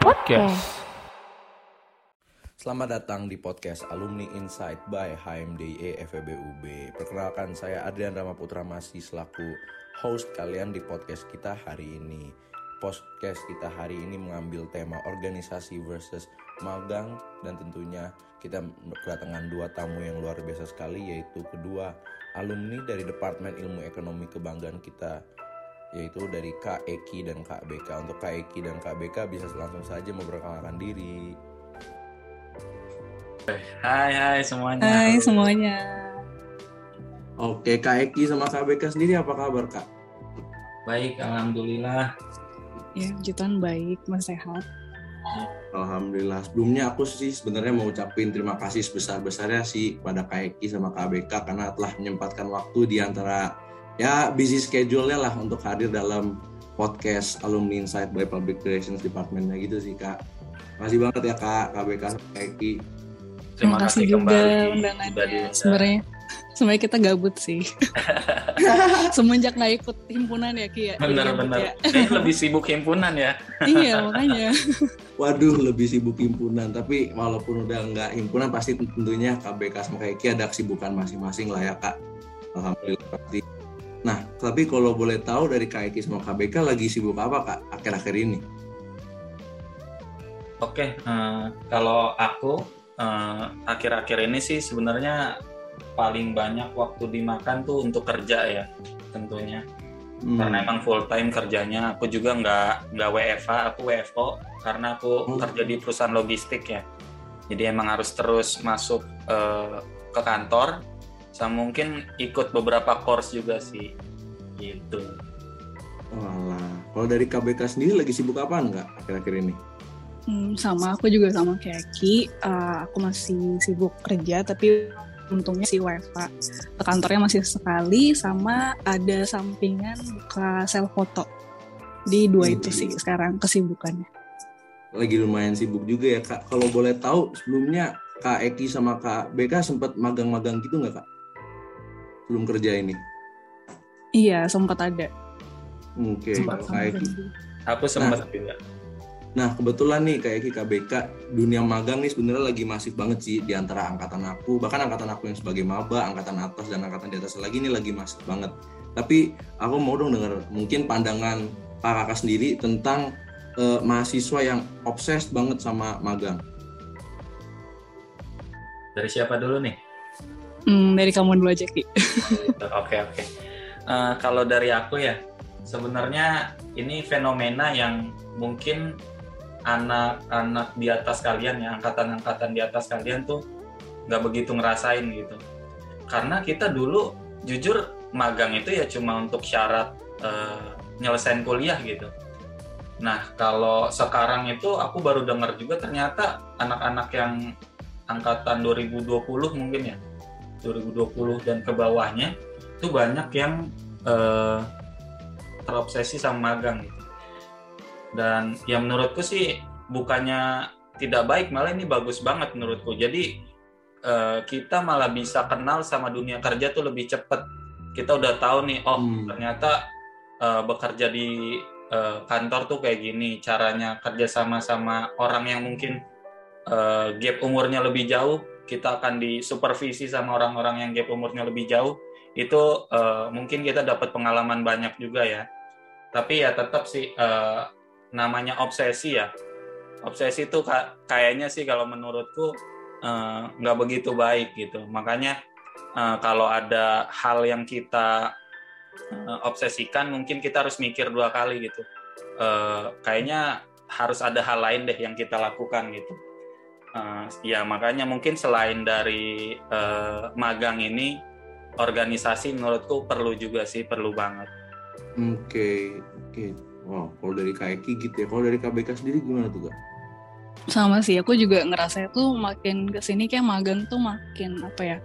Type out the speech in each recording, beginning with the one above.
Podcast. Selamat datang di podcast Alumni Insight by HMDIE FEBUB. Perkenalkan saya Adrian Ramaputra masih selaku host kalian di podcast kita hari ini. Podcast kita hari ini mengambil tema organisasi versus magang dan tentunya kita kedatangan dua tamu yang luar biasa sekali yaitu kedua alumni dari Departemen Ilmu Ekonomi Kebanggaan kita yaitu dari Kak Eki dan Kak BK. Untuk Kak Eki dan Kak BK bisa langsung saja memperkenalkan diri. Hai hai semuanya. Hai semuanya. Oke, Kak Eki sama Kak BK sendiri apa kabar, Kak? Baik, alhamdulillah. Ya, jutaan baik, mas sehat. Alhamdulillah. Sebelumnya aku sih sebenarnya mau ucapin terima kasih sebesar-besarnya sih pada Kak Eki sama Kak BK karena telah menyempatkan waktu di antara ya busy schedule-nya lah untuk hadir dalam podcast Alumni Insight by Public Relations Department-nya gitu sih, Kak. Makasih banget ya Kak, Kak BK sama Kak Eki. Terima, kasih juga kembali undangannya. Sebenarnya sebenarnya kita gabut sih. Semenjak nggak ikut himpunan ya Ki ya. Benar-benar. ya. Kayaknya lebih sibuk himpunan ya. iya makanya. Waduh, lebih sibuk himpunan. Tapi walaupun udah nggak himpunan, pasti tentunya KBK sama KIK ada kesibukan masing-masing lah ya, Kak. Alhamdulillah pasti. Nah, tapi kalau boleh tahu dari KIK sama KBK lagi sibuk apa, Kak, akhir-akhir ini? Oke, eh, kalau aku eh, akhir-akhir ini sih sebenarnya paling banyak waktu dimakan tuh untuk kerja ya, tentunya. Hmm. Karena emang full time kerjanya. Aku juga nggak nggak WFH, aku WFO karena aku Hmm. kerja di perusahaan logistik ya. Jadi emang harus terus masuk eh, ke kantor. Sama mungkin ikut beberapa course juga sih. Gitu. Walah. Kalau dari KBK sendiri lagi sibuk apa enggak akhir-akhir ini? Hmm, sama aku juga sama kayak Ki. Eh, aku masih sibuk kerja tapi untungnya si WFA. Ke kantornya masih sekali sama ada sampingan buka sel foto. Di dua itu sih sekarang kesibukannya. Lagi lumayan sibuk juga ya, Kak. Kalau boleh tahu, sebelumnya Kak Eki sama Kak BK sempat magang-magang gitu nggak, Kak? Belum kerja ini. Iya, sempat ada. Oke, Sempat kalau Kak Eki. Aku sempat juga. Nah, kebetulan nih kayak KBK, dunia magang nih sebenarnya lagi masif banget sih di antara angkatan aku, bahkan angkatan aku yang sebagai maba, angkatan atas dan angkatan di atas lagi ini lagi masif banget. Tapi aku mau dong denger mungkin pandangan Pak Kakak sendiri tentang eh, mahasiswa yang obses banget sama magang. Dari siapa dulu nih? Hmm, dari kamu dulu aja Ki. Oke oke. Eh, kalau dari aku ya, sebenarnya ini fenomena yang mungkin anak-anak di atas kalian ya, angkatan-angkatan di atas kalian tuh nggak begitu ngerasain gitu. Karena kita dulu jujur magang itu ya cuma untuk syarat eh, nyelesain kuliah gitu. Nah kalau sekarang itu aku baru dengar juga ternyata anak-anak yang angkatan 2020 mungkin ya 2020 dan ke bawahnya itu banyak yang eh, terobsesi sama magang gitu. Dan ya menurutku sih bukannya tidak baik, malah ini bagus banget menurutku. Jadi eh, kita malah bisa kenal sama dunia kerja tuh lebih cepet. Kita udah tahu nih, oh Hmm. ternyata eh, bekerja di eh, kantor tuh kayak gini, caranya kerja sama sama orang yang mungkin eh, gap umurnya lebih jauh, kita akan disupervisi sama orang-orang yang gap umurnya lebih jauh itu eh, mungkin kita dapat pengalaman banyak juga ya tapi ya tetap sih eh, namanya obsesi ya. Obsesi itu ka- kayaknya sih kalau menurutku eh, nggak begitu baik gitu. Makanya eh, kalau ada hal yang kita eh, obsesikan mungkin kita harus mikir dua kali gitu. Kayaknya harus ada hal lain deh yang kita lakukan gitu. Ya makanya mungkin selain dari magang ini organisasi menurutku perlu juga sih perlu banget. Oke, oke. Wow, kalau dari KIK gitu ya. Kalau dari KBK sendiri gimana tuh, Kak? Sama sih, aku juga ngerasa itu makin ke sini kayak magang tuh makin apa ya,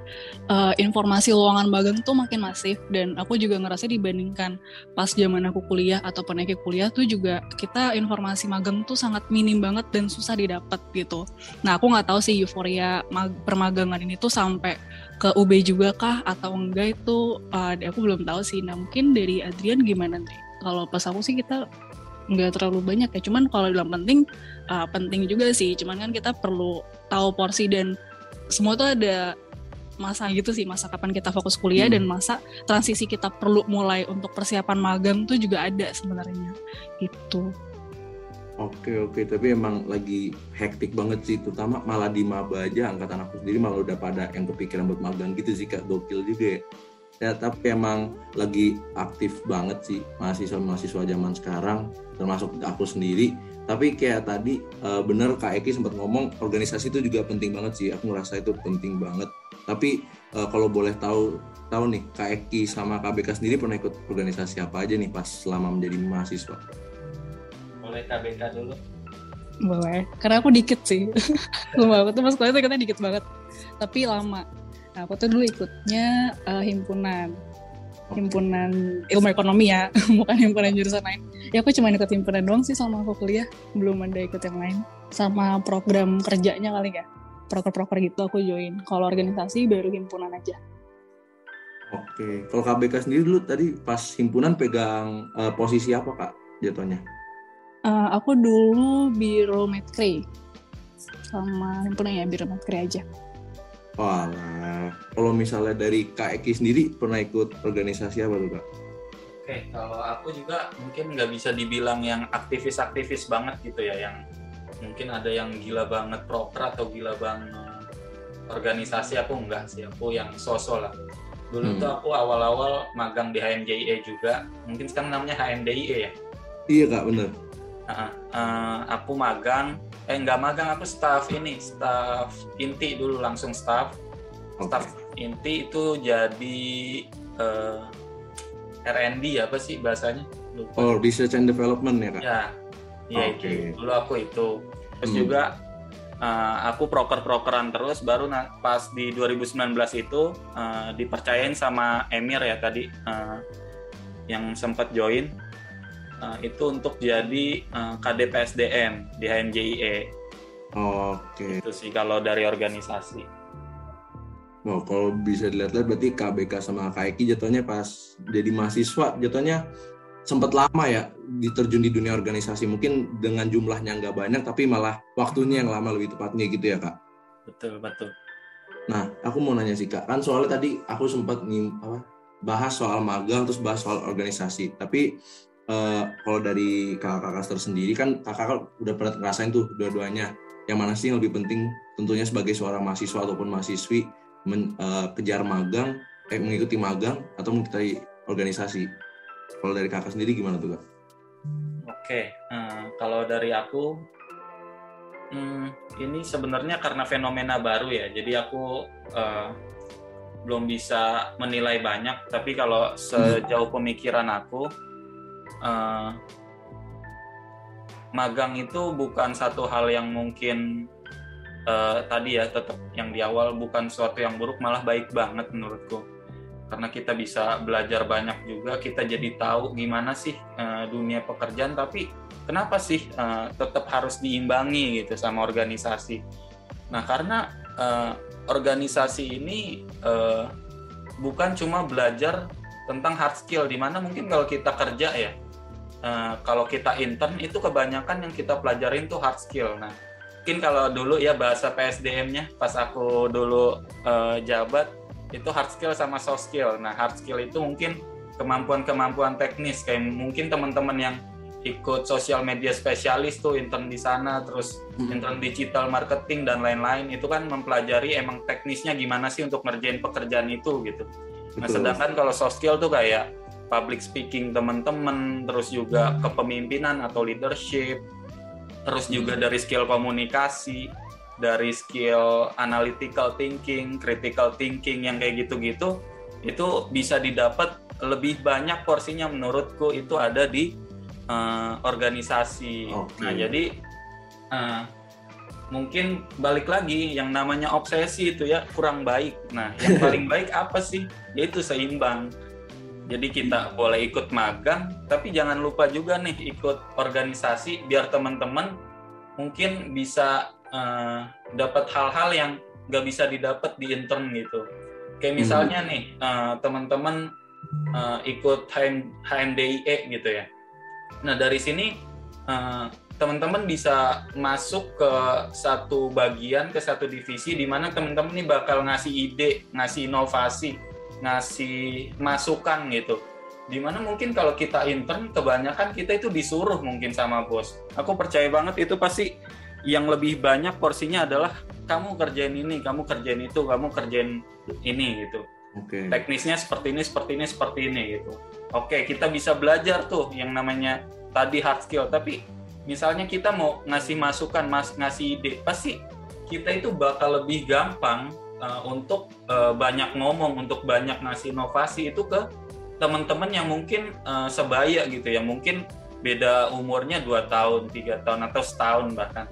uh, informasi lowongan magang tuh makin masif dan aku juga ngerasa dibandingkan pas zaman aku kuliah atau peneki kuliah tuh juga kita informasi magang tuh sangat minim banget dan susah didapat gitu. Nah aku nggak tahu sih euforia mag permagangan ini tuh sampai ke UB juga kah atau enggak itu uh, aku belum tahu sih. Nah mungkin dari Adrian gimana nih? Kalau pas aku sih kita nggak terlalu banyak ya. Cuman kalau dalam penting uh, penting juga sih. Cuman kan kita perlu tahu porsi dan semua tuh ada masa gitu sih. Masa kapan kita fokus kuliah hmm. dan masa transisi kita perlu mulai untuk persiapan magang tuh juga ada sebenarnya. Gitu. Oke oke. Tapi emang lagi hektik banget sih. Terutama malah di maba aja angkatan aku sendiri malah udah pada yang kepikiran buat magang gitu sih kak. Gokil juga ya ya tapi emang lagi aktif banget sih mahasiswa-mahasiswa zaman sekarang termasuk aku sendiri. Tapi kayak tadi uh, bener Kak Eki sempat ngomong organisasi itu juga penting banget sih. Aku ngerasa itu penting banget. Tapi uh, kalau boleh tahu tahu nih Kak Eki sama KBK sendiri pernah ikut organisasi apa aja nih pas selama menjadi mahasiswa? Boleh KBK dulu. Boleh karena aku dikit sih. Lama aku tuh pas kuliah tuh kita dikit banget. Tapi lama Nah, aku tuh dulu ikutnya uh, himpunan himpunan ilmu ekonomi ya, bukan himpunan jurusan lain. Ya aku cuma ikut himpunan doang sih sama aku kuliah, belum ada ikut yang lain. Sama program kerjanya kali ya, proker-proker gitu aku join. Kalau organisasi baru himpunan aja. Oke, kalau KBK sendiri dulu tadi pas himpunan pegang uh, posisi apa kak jatuhnya? Uh, aku dulu biro metkre sama himpunan ya biro metkre aja. Walah, kalau misalnya dari Kak Eki sendiri pernah ikut organisasi apa tuh Kak? Oke, kalau aku juga mungkin nggak bisa dibilang yang aktivis-aktivis banget gitu ya, yang mungkin ada yang gila banget proper atau gila banget organisasi aku enggak sih, aku yang sosok lah. Dulu hmm. tuh aku awal-awal magang di HMJIE juga, mungkin sekarang namanya HMDIE ya? Iya kak, bener. Uh, uh, aku magang eh nggak magang aku staff ini staff inti dulu langsung staff okay. staff inti itu jadi uh, eh, R&D apa sih bahasanya Lupa. oh research and development ya kak ya ya okay. itu dulu aku itu terus hmm. juga uh, aku proker-prokeran terus baru pas di 2019 itu uh, dipercayain sama Emir ya tadi uh, yang sempat join uh, itu untuk jadi uh, KDPSDM di HMJIE. Oke. Itu sih kalau dari organisasi. Oh, kalau bisa dilihat-lihat berarti KBK sama KIK jatuhnya pas jadi mahasiswa jatuhnya sempat lama ya diterjun di dunia organisasi mungkin dengan jumlahnya nggak banyak tapi malah waktunya yang lama lebih tepatnya gitu ya kak betul betul nah aku mau nanya sih kak kan soalnya tadi aku sempat nih apa bahas soal magang terus bahas soal organisasi tapi uh, kalau dari kakak-kakak tersendiri kan kakak udah pernah ngerasain tuh dua-duanya. Yang mana sih yang lebih penting? Tentunya sebagai seorang mahasiswa ataupun mahasiswi men, uh, kejar magang eh, mengikuti magang atau mengikuti organisasi. Kalau dari kakak sendiri gimana tuh kak? Oke, uh, kalau dari aku hmm, ini sebenarnya karena fenomena baru ya, jadi aku uh, belum bisa menilai banyak. Tapi kalau sejauh pemikiran aku, uh, magang itu bukan satu hal yang mungkin uh, tadi ya tetap yang di awal bukan suatu yang buruk malah baik banget menurutku. Karena kita bisa belajar banyak juga kita jadi tahu gimana sih uh, dunia pekerjaan tapi kenapa sih uh, tetap harus diimbangi gitu sama organisasi? Nah karena uh, organisasi ini uh, bukan cuma belajar tentang hard skill di mana mungkin kalau kita kerja ya uh, kalau kita intern itu kebanyakan yang kita pelajarin tuh hard skill. Nah, mungkin kalau dulu ya bahasa PSDM-nya pas aku dulu uh, jabat itu hard skill sama soft skill. Nah, hard skill itu mungkin kemampuan-kemampuan teknis kayak mungkin teman-teman yang ikut sosial media spesialis tuh intern di sana terus hmm. intern digital marketing dan lain-lain itu kan mempelajari emang teknisnya gimana sih untuk ngerjain pekerjaan itu gitu. Nah, sedangkan kalau soft skill tuh kayak public speaking teman-teman, terus juga kepemimpinan atau leadership, terus juga dari skill komunikasi, dari skill analytical thinking, critical thinking yang kayak gitu-gitu, itu bisa didapat lebih banyak porsinya menurutku itu ada di uh, organisasi. Okay. Nah jadi uh, mungkin balik lagi yang namanya obsesi itu ya kurang baik. Nah, yang paling baik apa sih? Yaitu seimbang. Jadi kita boleh ikut magang, tapi jangan lupa juga nih ikut organisasi biar teman-teman mungkin bisa uh, dapat hal-hal yang nggak bisa didapat di intern gitu. Kayak hmm. misalnya hmm. nih uh, teman-teman uh, ikut HM, HMDIE gitu ya. Nah dari sini uh, teman-teman bisa masuk ke satu bagian ke satu divisi di mana teman-teman ini bakal ngasih ide, ngasih inovasi, ngasih masukan gitu. Di mana mungkin kalau kita intern kebanyakan kita itu disuruh mungkin sama bos. Aku percaya banget itu pasti yang lebih banyak porsinya adalah kamu kerjain ini, kamu kerjain itu, kamu kerjain ini gitu. Okay. Teknisnya seperti ini, seperti ini, seperti ini gitu. Oke, okay, kita bisa belajar tuh yang namanya tadi hard skill, tapi misalnya kita mau ngasih masukan, mas ngasih ide, pasti kita itu bakal lebih gampang uh, untuk uh, banyak ngomong, untuk banyak ngasih inovasi itu ke teman-teman yang mungkin uh, sebaya gitu ya, mungkin beda umurnya dua tahun, tiga tahun atau setahun bahkan.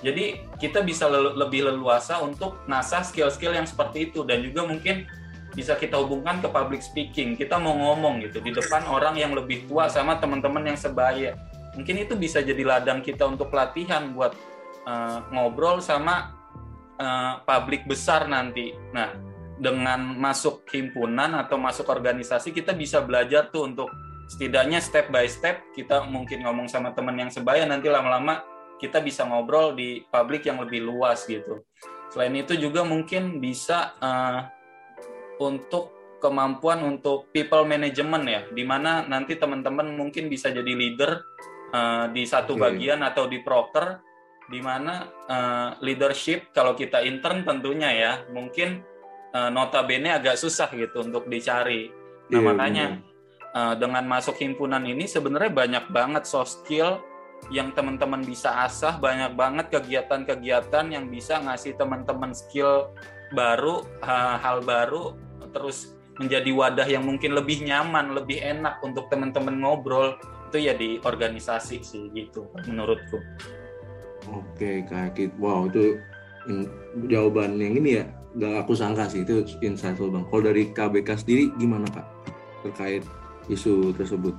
Jadi kita bisa le lebih leluasa untuk ngasah skill-skill yang seperti itu dan juga mungkin bisa kita hubungkan ke public speaking. Kita mau ngomong gitu di depan orang yang lebih tua sama teman-teman yang sebaya mungkin itu bisa jadi ladang kita untuk pelatihan buat uh, ngobrol sama uh, publik besar nanti. Nah, dengan masuk himpunan atau masuk organisasi kita bisa belajar tuh untuk setidaknya step by step kita mungkin ngomong sama teman yang sebaya nanti lama-lama kita bisa ngobrol di publik yang lebih luas gitu. Selain itu juga mungkin bisa uh, untuk kemampuan untuk people management ya, di mana nanti teman-teman mungkin bisa jadi leader uh, di satu okay. bagian atau di proker di mana uh, leadership kalau kita intern tentunya ya mungkin uh, notabene agak susah gitu untuk dicari. Nah yeah, makanya uh, dengan masuk himpunan ini sebenarnya banyak banget soft skill yang teman-teman bisa asah, banyak banget kegiatan-kegiatan yang bisa ngasih teman-teman skill baru, hal baru, terus menjadi wadah yang mungkin lebih nyaman, lebih enak untuk teman-teman ngobrol itu ya di organisasi sih gitu menurutku. Oke kak Kit, wow itu jawaban yang ini ya gak aku sangka sih itu insightful bang. Kalau dari KBK sendiri gimana kak terkait isu tersebut?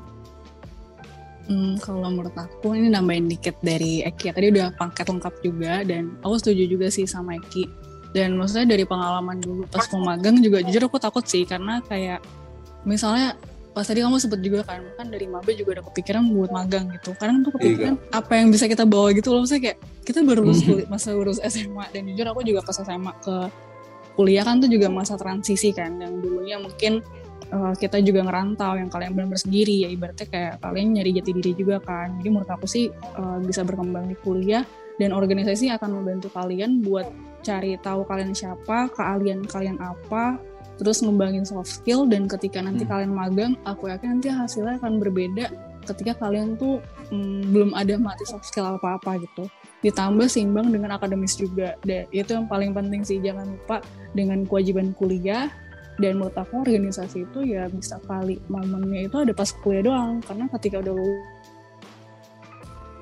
Hmm, kalau menurut aku ini nambahin dikit dari Eki ya. Tadi udah paket lengkap juga dan aku setuju juga sih sama Eki. Dan maksudnya dari pengalaman dulu pas mau magang juga jujur aku takut sih karena kayak misalnya pas tadi kamu sebut juga kan kan dari Mabe juga ada kepikiran buat magang gitu. Kadang tuh kepikiran iya. apa yang bisa kita bawa gitu loh. Maksudnya kayak kita baru lulus kuliah, masa lulus SMA dan jujur aku juga pas SMA ke kuliah kan tuh juga masa transisi kan. Yang dulunya mungkin uh, kita juga ngerantau yang kalian benar-benar sendiri. Ya ibaratnya kayak kalian nyari jati diri juga kan. Jadi menurut aku sih uh, bisa berkembang di kuliah. Dan organisasi akan membantu kalian buat cari tahu kalian siapa keahlian kalian apa terus ngembangin soft skill dan ketika nanti hmm. kalian magang aku yakin nanti hasilnya akan berbeda ketika kalian tuh hmm, belum ada mati soft skill apa-apa gitu. Ditambah seimbang dengan akademis juga. Dan itu yang paling penting sih jangan lupa dengan kewajiban kuliah dan menurut aku organisasi itu ya bisa kali momennya itu ada pas kuliah doang. Karena ketika udah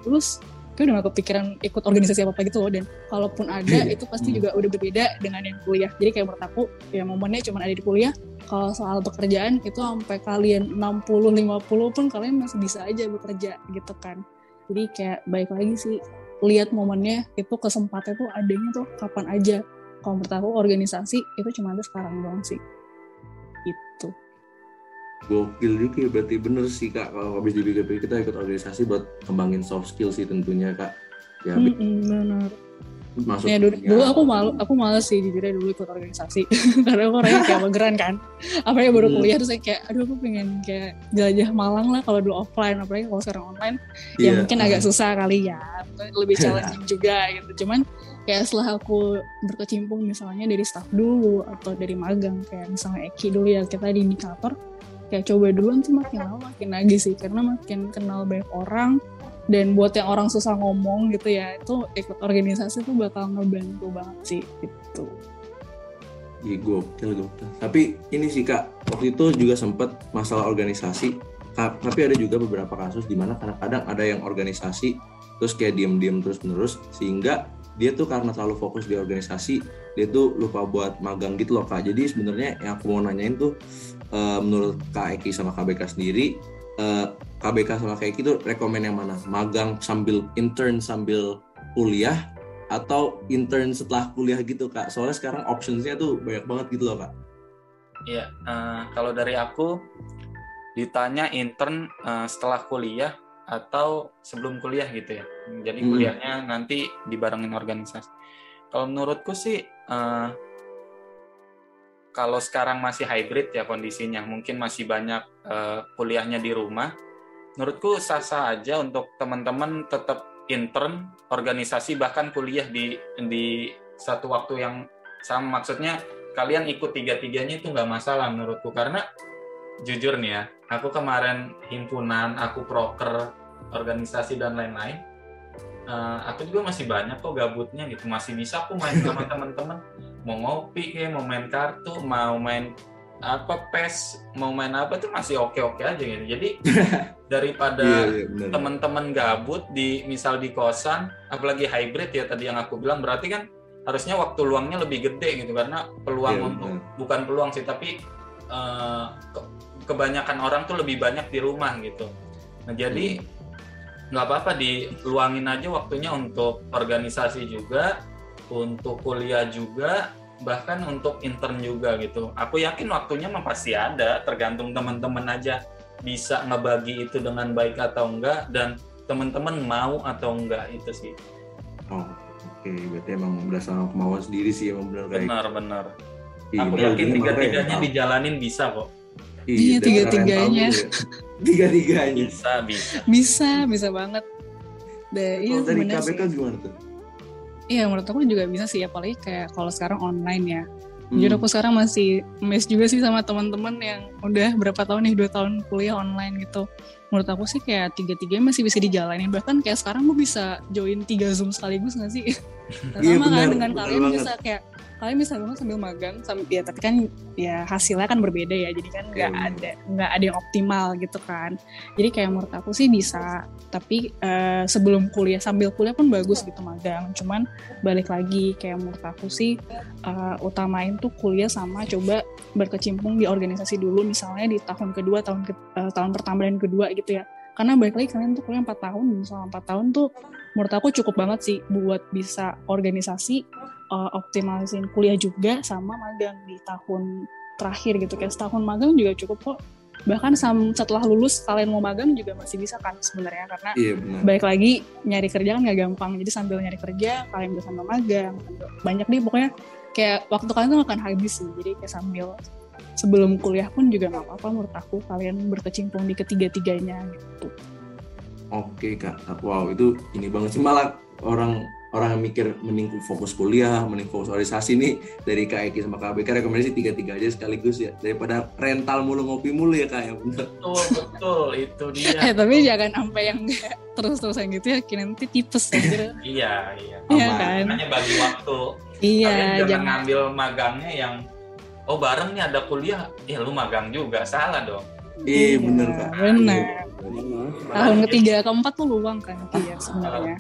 lulus gue udah gak kepikiran ikut organisasi apa apa gitu loh dan kalaupun ada iya. itu pasti juga udah berbeda dengan yang kuliah. Jadi kayak menurut aku ya momennya cuma ada di kuliah. Kalau soal pekerjaan itu sampai kalian 60 50 pun kalian masih bisa aja bekerja gitu kan. Jadi kayak baik lagi sih lihat momennya itu kesempatan tuh adanya tuh kapan aja. Kalau menurut aku organisasi itu cuma ada sekarang doang sih. Itu gokil juga ya berarti bener sih kak kalau habis di BGP kita ikut organisasi buat kembangin soft skill sih tentunya kak. Ya mm -hmm, benar. masuk ya, dulu, dulu aku malu aku malas sih jujurnya dulu ikut organisasi. Karena aku orangnya kayak mageran kan. Apa yang baru kuliah terus saya kayak aduh aku pengen kayak jelajah Malang lah kalau dulu offline. Apalagi kalau sekarang online yeah. ya mungkin agak susah kali ya. Lebih challenging juga gitu. Cuman kayak setelah aku berkecimpung misalnya dari staff dulu atau dari magang kayak misalnya Eki dulu ya kita di indikator kayak coba duluan sih makin lama makin lagi sih karena makin kenal banyak orang dan buat yang orang susah ngomong gitu ya itu ikut organisasi tuh bakal ngebantu banget sih gitu Iya gokil gokil. Tapi ini sih kak, waktu itu juga sempet masalah organisasi. Tapi ada juga beberapa kasus di mana kadang-kadang ada yang organisasi terus kayak diem-diem terus menerus sehingga dia tuh karena terlalu fokus di organisasi dia tuh lupa buat magang gitu loh kak jadi sebenarnya yang aku mau nanyain tuh uh, menurut kak Eki sama KBK sendiri uh, eh, KBK sama kak Eki tuh rekomend yang mana magang sambil intern sambil kuliah atau intern setelah kuliah gitu kak soalnya sekarang optionsnya tuh banyak banget gitu loh kak Iya, uh, kalau dari aku ditanya intern uh, setelah kuliah atau sebelum kuliah gitu ya. Jadi hmm. kuliahnya nanti dibarengin organisasi. Kalau menurutku sih uh, kalau sekarang masih hybrid ya kondisinya, mungkin masih banyak uh, kuliahnya di rumah. Menurutku sah-sah aja untuk teman-teman tetap intern organisasi bahkan kuliah di di satu waktu yang sama. Maksudnya kalian ikut tiga-tiganya itu nggak masalah menurutku karena jujur nih ya, aku kemarin himpunan, aku proker, organisasi dan lain-lain, uh, aku juga masih banyak kok gabutnya gitu, masih bisa aku main sama teman-teman, mau ngopi kayak mau main kartu, mau main apa pes mau main apa tuh masih oke oke aja gitu jadi daripada yeah, yeah, teman-teman gabut di misal di kosan apalagi hybrid ya tadi yang aku bilang berarti kan harusnya waktu luangnya lebih gede gitu karena peluang yeah, untuk yeah. bukan peluang sih tapi uh, kebanyakan orang tuh lebih banyak di rumah gitu. Nah jadi hmm. nggak hmm. apa-apa diluangin aja waktunya untuk organisasi juga, untuk kuliah juga, bahkan untuk intern juga gitu. Aku yakin waktunya mah pasti ada, tergantung teman-teman aja bisa ngebagi itu dengan baik atau enggak dan teman-teman mau atau enggak itu sih. Oh, oke, okay. berarti emang berdasarkan kemauan sendiri sih emang benar kayak. Benar, benar. Iya, Aku yakin tiga-tiganya dijalanin bisa kok. Iya, tiga-tiganya. Ya. Tiga-tiganya. Bisa, bisa. Bisa, bisa banget. Deh, iya, dari KPK sih. gimana tuh? Iya, menurut aku juga bisa sih, apalagi kayak kalau sekarang online ya. Hmm. Jadi aku sekarang masih mes juga sih sama teman-teman yang udah berapa tahun nih, dua tahun kuliah online gitu. Menurut aku sih kayak tiga-tiganya masih bisa dijalanin. Bahkan kayak sekarang gue bisa join tiga Zoom sekaligus gak sih? Iya, Sama kan dengan kalian bisa kayak kalian bisa banget sambil magang sambil ya tapi kan ya hasilnya kan berbeda ya. Jadi kan nggak yeah. ada nggak ada yang optimal gitu kan. Jadi kayak menurut aku sih bisa tapi uh, sebelum kuliah sambil kuliah pun bagus gitu magang. Cuman balik lagi kayak menurut aku sih uh, utamain tuh kuliah sama coba berkecimpung di organisasi dulu. Misalnya di tahun kedua tahun ke, uh, tahun pertama dan kedua gitu ya. Karena balik lagi kalian tuh kuliah 4 tahun misalnya 4 tahun tuh menurut aku cukup banget sih buat bisa organisasi uh, optimalisin kuliah juga sama magang di tahun terakhir gitu. Kayak setahun magang juga cukup kok. Bahkan setelah lulus kalian mau magang juga masih bisa kan sebenarnya karena iya, baik lagi nyari kerja kan nggak gampang. Jadi sambil nyari kerja kalian bisa sama magang. Banyak deh pokoknya kayak waktu kalian tuh akan habis sih. Jadi kayak sambil sebelum kuliah pun juga nggak apa-apa menurut aku kalian berkecimpung di ketiga-tiganya gitu oke kak. Wow itu ini banget sih. Malah orang orang yang mikir mending fokus kuliah, mending fokus organisasi nih dari Kak Eki sama Kak BK rekomendasi tiga-tiga aja sekaligus ya daripada rental mulu ngopi mulu ya Kak ya. Betul betul. Itu dia. Eh, tapi jangan sampai yang terus-terusan gitu ya nanti tipes aja iya iya. Iya kan? Hanya bagi waktu. Iya Kalian jangan, ngambil magangnya yang oh bareng nih ada kuliah. Ya lu magang juga. Salah dong iya, iya bener Kak. bener. Tahun ketiga keempat tuh luang kan iya sebenarnya.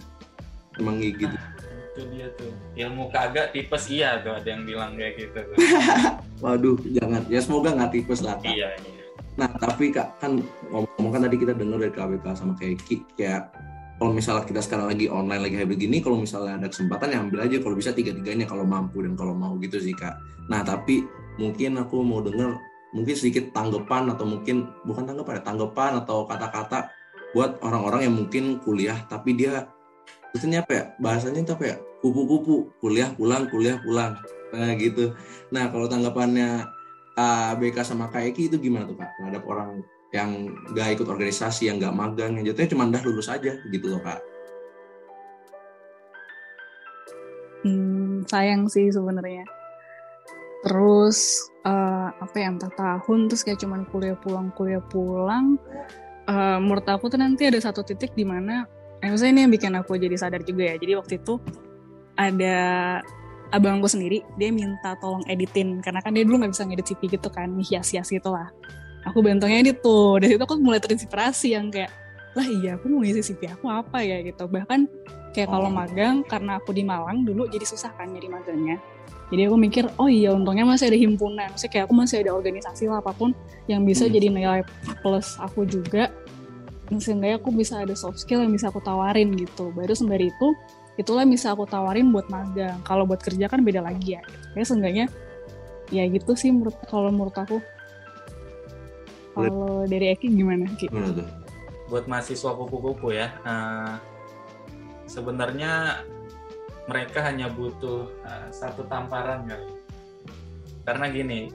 Emang gitu. Nah, itu dia tuh. Ilmu kagak tipes iya tuh ada yang bilang kayak gitu tuh. waduh jangan. Ya semoga nggak tipes lah kak. iya iya. Nah tapi kak kan ngomong kan tadi kita dengar dari KBK sama kayak kayak kalau misalnya kita sekarang lagi online lagi hybrid gini kalau misalnya ada kesempatan ya ambil aja. Kalau bisa tiga-tiganya kalau mampu dan kalau mau gitu sih kak. Nah tapi mungkin aku mau denger mungkin sedikit tanggapan atau mungkin bukan tanggapan ya tanggapan atau kata-kata buat orang-orang yang mungkin kuliah tapi dia maksudnya apa ya bahasanya itu apa ya kupu-kupu kuliah pulang kuliah pulang. Nah gitu. Nah kalau tanggapannya uh, BK sama KEK itu gimana tuh kak terhadap orang yang gak ikut organisasi yang gak magang yang jatuhnya cuma dah lulus aja gitu loh kak? Hmm, sayang sih sebenarnya terus uh, apa ya empat tahun terus kayak cuman kuliah pulang kuliah pulang. Uh, menurut aku tuh nanti ada satu titik di mana eh, maksudnya ini yang bikin aku jadi sadar juga ya. Jadi waktu itu ada abangku sendiri dia minta tolong editin. Karena kan dia dulu nggak bisa ngedit CV gitu kan hias-hias gitu lah. Aku bantunya edit tuh. Dari situ aku mulai terinspirasi yang kayak lah iya aku mau ngisi CV aku apa ya gitu bahkan kayak kalau Oh. magang karena aku di Malang dulu jadi susah kan nyari magangnya jadi aku mikir oh iya untungnya masih ada himpunan maksudnya kayak aku masih ada organisasi lah apa pun yang bisa Hmm. jadi nilai plus aku juga sehingga aku bisa ada soft skill yang bisa aku tawarin gitu baru sembari itu itulah yang bisa aku tawarin buat magang kalau buat kerja kan beda lagi ya gitu. kayak seenggaknya ya gitu sih menurut kalau menurut aku kalau dari Eki gimana Ki? Tuh? Buat mahasiswa kupu-kupu ya. Eh, sebenarnya mereka hanya butuh eh, satu tamparan kali. Karena gini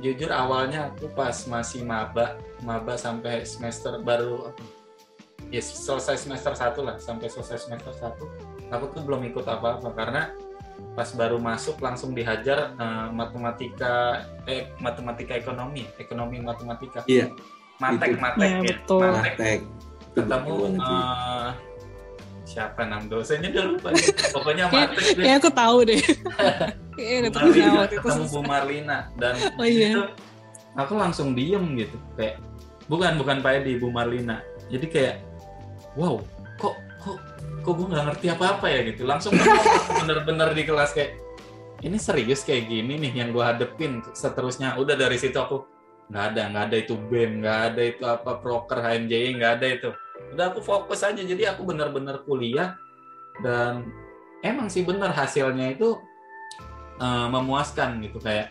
jujur awalnya aku pas masih maba maba sampai semester baru ya selesai semester satu lah sampai selesai semester satu aku tuh belum ikut apa-apa. Karena pas baru masuk langsung dihajar eh, matematika eh matematika ekonomi ekonomi matematika. Iya. Matek Itu. matek Iya, ya betul. matek ketemu eh, siapa nam dosennya udah lupa nih. pokoknya matek deh. Kayak aku tahu deh. Kayak udah Marlina, ketemu Bu Marlina dan Oh iya. itu aku langsung diem gitu kayak bukan bukan Pak Edi Bu Marlina jadi kayak wow kok kok kok gue nggak ngerti apa apa ya gitu langsung bener-bener di kelas kayak ini serius kayak gini nih yang gue hadepin seterusnya udah dari situ aku nggak ada nggak ada itu BEM nggak ada itu apa proker HMJI nggak ada itu. Udah aku fokus aja jadi aku bener-bener kuliah. Dan emang sih bener hasilnya itu eh, memuaskan gitu kayak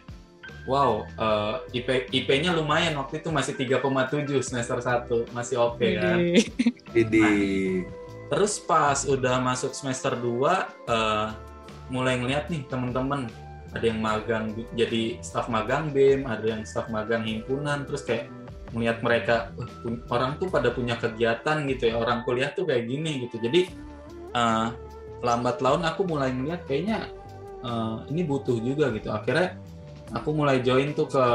wow eh, IP IP-nya lumayan waktu itu masih 3,7 semester 1 masih oke kan? Wih. Jadi terus pas udah masuk semester 2 eh, mulai ngeliat nih temen-temen ada yang magang di- jadi staf magang BEM ada yang staf magang himpunan terus kayak melihat mereka "Wah, pun- orang tuh pada punya kegiatan gitu ya orang kuliah tuh kayak gini gitu. Jadi eh, lambat laun aku mulai ngeliat kayaknya eh, ini butuh juga gitu. Akhirnya aku mulai join tuh ke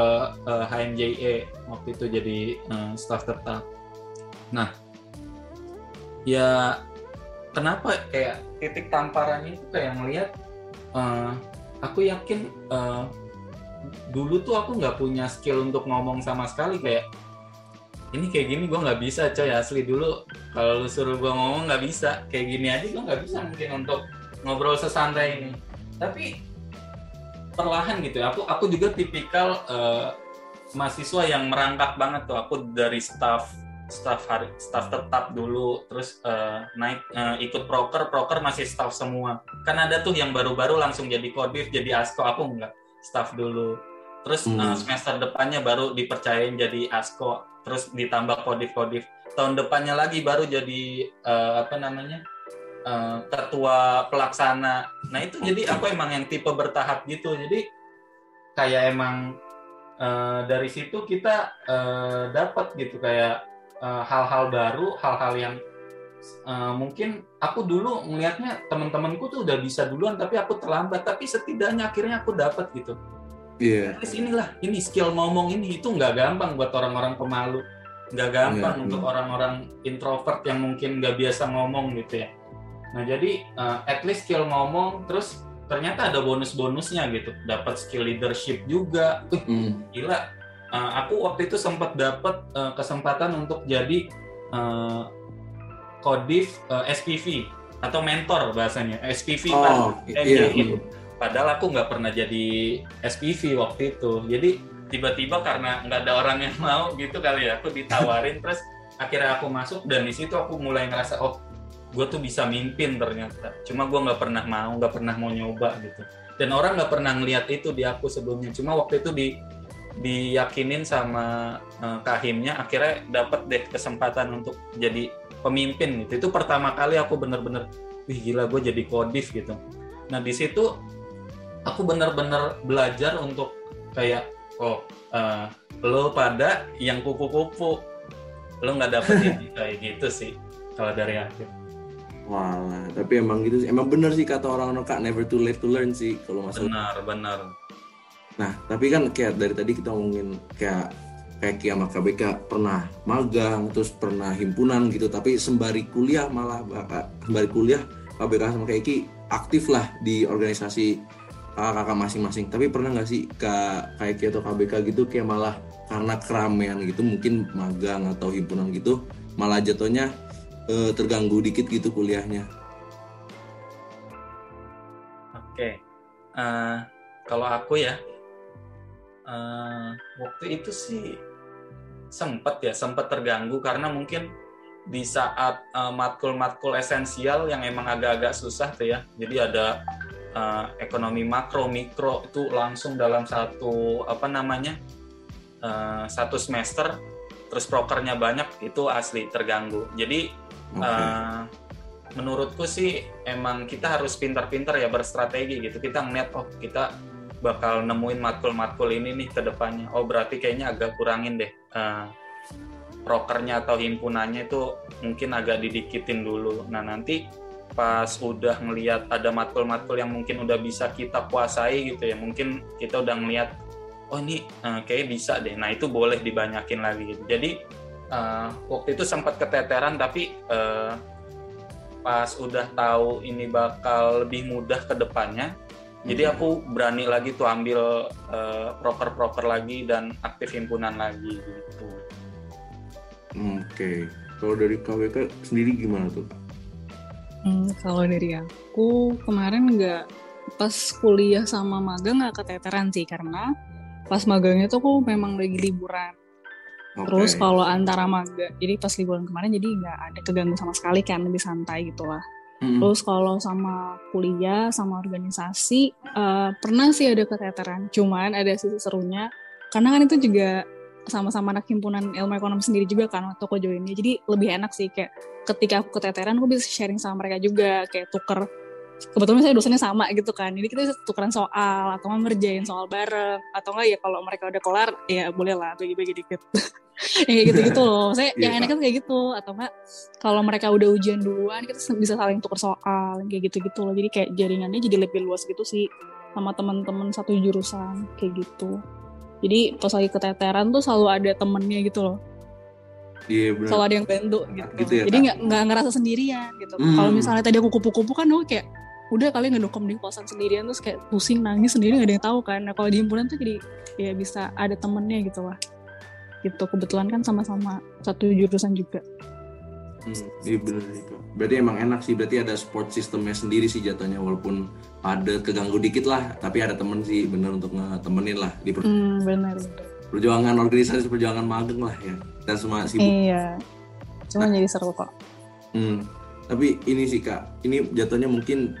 eh, HMJE waktu itu jadi eh, staf tetap. Nah ya kenapa kayak titik tamparannya itu kayak ngelihat eh, aku yakin eh, dulu tuh aku nggak punya skill untuk ngomong sama sekali kayak ini kayak gini gue nggak bisa coy asli dulu kalau lu suruh gue ngomong nggak bisa. Kayak gini aja gue nggak bisa mungkin untuk ngobrol sesantai ini. Tapi perlahan gitu ya aku aku juga tipikal eh, mahasiswa yang merangkak banget tuh. Aku dari staff staff hari staff tetap dulu terus eh, naik eh, ikut proker proker masih staff semua. Kan ada tuh yang baru-baru langsung jadi kodir jadi asko aku enggak staff dulu. Terus Hmm. eh, semester depannya baru dipercayain jadi asko terus ditambah kodif kodif tahun depannya lagi baru jadi eh, apa namanya eh, ketua pelaksana. Nah itu jadi aku emang yang tipe bertahap gitu. Jadi kayak emang eh, dari situ kita eh, dapat gitu kayak eh, hal-hal baru hal-hal yang eh, mungkin aku dulu ngelihatnya teman-temanku tuh udah bisa duluan tapi aku terlambat. Tapi setidaknya akhirnya aku dapat gitu. Iya. Terus inilah ini skill ngomong ini itu nggak gampang buat orang-orang pemalu. Nggak gampang Iya, untuk iya. orang-orang introvert yang mungkin nggak biasa ngomong gitu ya. Nah jadi eh, at least skill ngomong terus ternyata ada bonus-bonusnya gitu. Dapat skill leadership juga. Hmm. gila Uh, aku waktu itu sempat dapat uh, kesempatan untuk jadi uh, kodif uh, SPV atau mentor bahasanya SPV Oh, kan iya. MJI. padahal aku nggak pernah jadi SPV waktu itu. Jadi tiba-tiba karena nggak ada orang yang mau gitu kali ya aku ditawarin. Terus akhirnya aku masuk dan di situ aku mulai ngerasa oh gue tuh bisa mimpin ternyata. Cuma gue nggak pernah mau nggak pernah mau nyoba gitu. Dan orang nggak pernah ngeliat itu di aku sebelumnya. Cuma waktu itu di diyakinin sama eh, kahimnya akhirnya dapat deh kesempatan untuk jadi pemimpin gitu. Itu pertama kali aku bener-bener wih gila gue jadi kodif gitu. Nah di situ aku bener-bener belajar untuk kayak oh eh, lo pada yang kupu-kupu. Lo nggak dapet ini kayak gitu sih kalau dari aku. Walah, tapi emang gitu sih. Emang bener sih kata orang-orang kak never too late to learn sih kalau masalah. benar benar Nah, tapi kan kayak dari tadi kita ngomongin kayak kayak sama KBK pernah magang, terus pernah himpunan gitu, tapi sembari kuliah malah sembari kuliah KBK sama kayak aktif lah di organisasi kakak-kakak masing-masing. Tapi pernah nggak sih kak kayak Ki atau KBK gitu kayak malah karena keramaian gitu mungkin magang atau himpunan gitu malah jatuhnya eh, terganggu dikit gitu kuliahnya? Oke, Eh, kalau aku ya eh, waktu itu sih sempat ya sempat terganggu karena mungkin di saat eh, matkul-matkul esensial yang emang agak-agak susah tuh ya. Jadi ada eh, ekonomi makro, mikro itu langsung dalam satu apa namanya eh, satu semester, terus prokernya banyak itu asli terganggu. Jadi Oke. Eh, menurutku sih emang kita harus pintar-pintar ya berstrategi gitu. Kita ngeliat oh kita bakal nemuin matkul-matkul ini nih ke depannya. Oh berarti kayaknya agak kurangin deh eh, prokernya atau himpunannya itu mungkin agak didikitin dulu. Nah nanti pas udah ngeliat ada matkul-matkul yang mungkin udah bisa kita kuasai gitu ya, mungkin kita udah ngeliat oh ini eh, kayaknya bisa deh. Nah itu boleh dibanyakin lagi. gitu. Jadi eh, waktu itu sempat keteteran tapi eh, pas udah tahu ini bakal lebih mudah ke depannya jadi Mhm. aku berani lagi tuh ambil eh, proker-proker lagi dan aktif himpunan lagi gitu Oke, kalau dari KWK sendiri gimana tuh? Hmm, kalau dari aku kemarin nggak pas kuliah sama magang nggak keteteran sih karena pas magangnya tuh aku memang lagi liburan. Oke. Terus kalau antara magang, jadi pas liburan kemarin jadi nggak ada keganggu sama sekali kan lebih santai gitu Mm-mm. Terus kalau sama kuliah, sama organisasi, eh, pernah sih ada keteteran. Cuman ada sisi serunya, karena kan itu juga sama-sama anak himpunan ilmu ekonomi sendiri juga kan waktu aku joinnya. Jadi lebih enak sih kayak ketika aku keteteran, aku bisa sharing sama mereka juga, kayak tuker. Kebetulan saya dosennya sama gitu kan, jadi kita tukeran soal, atau nggak ngerjain soal bareng, atau nggak ya kalau mereka udah kelar, ya boleh lah bagi-bagi dikit. ya kayak gitu-gitu loh, saya Iya, yang enaknya tuh kayak gitu, atau nggak kalau mereka udah ujian duluan kita bisa saling tuker soal kayak gitu-gitu loh. Jadi kayak jaringannya jadi lebih luas gitu sih sama teman-teman satu jurusan kayak gitu. Jadi pas lagi keteteran tuh selalu ada temennya gitu loh. Iya benar. selalu ada yang bantu gitu, Gitu ya, jadi nggak nggak ngerasa sendirian gitu. Hmm. kalau misalnya tadi aku kupu-kupu kan aku kayak udah kali ngedokem di kosan sendirian terus kayak pusing nangis sendiri nggak ada yang tahu kan nah kalau di himpunan tuh jadi ya bisa ada temennya gitu lah gitu kebetulan kan sama-sama satu jurusan juga Hmm, iya benar itu. Berarti emang enak sih. Berarti ada support sistemnya sendiri sih jatuhnya walaupun ada keganggu dikit lah, tapi ada temen sih bener untuk ngetemenin lah di per- hmm, benar perjuangan organisasi perjuangan magang lah ya. Dan semua sibuk. Iya. Cuma jadi seru kok. Hmm. Tapi ini sih kak, ini jatuhnya mungkin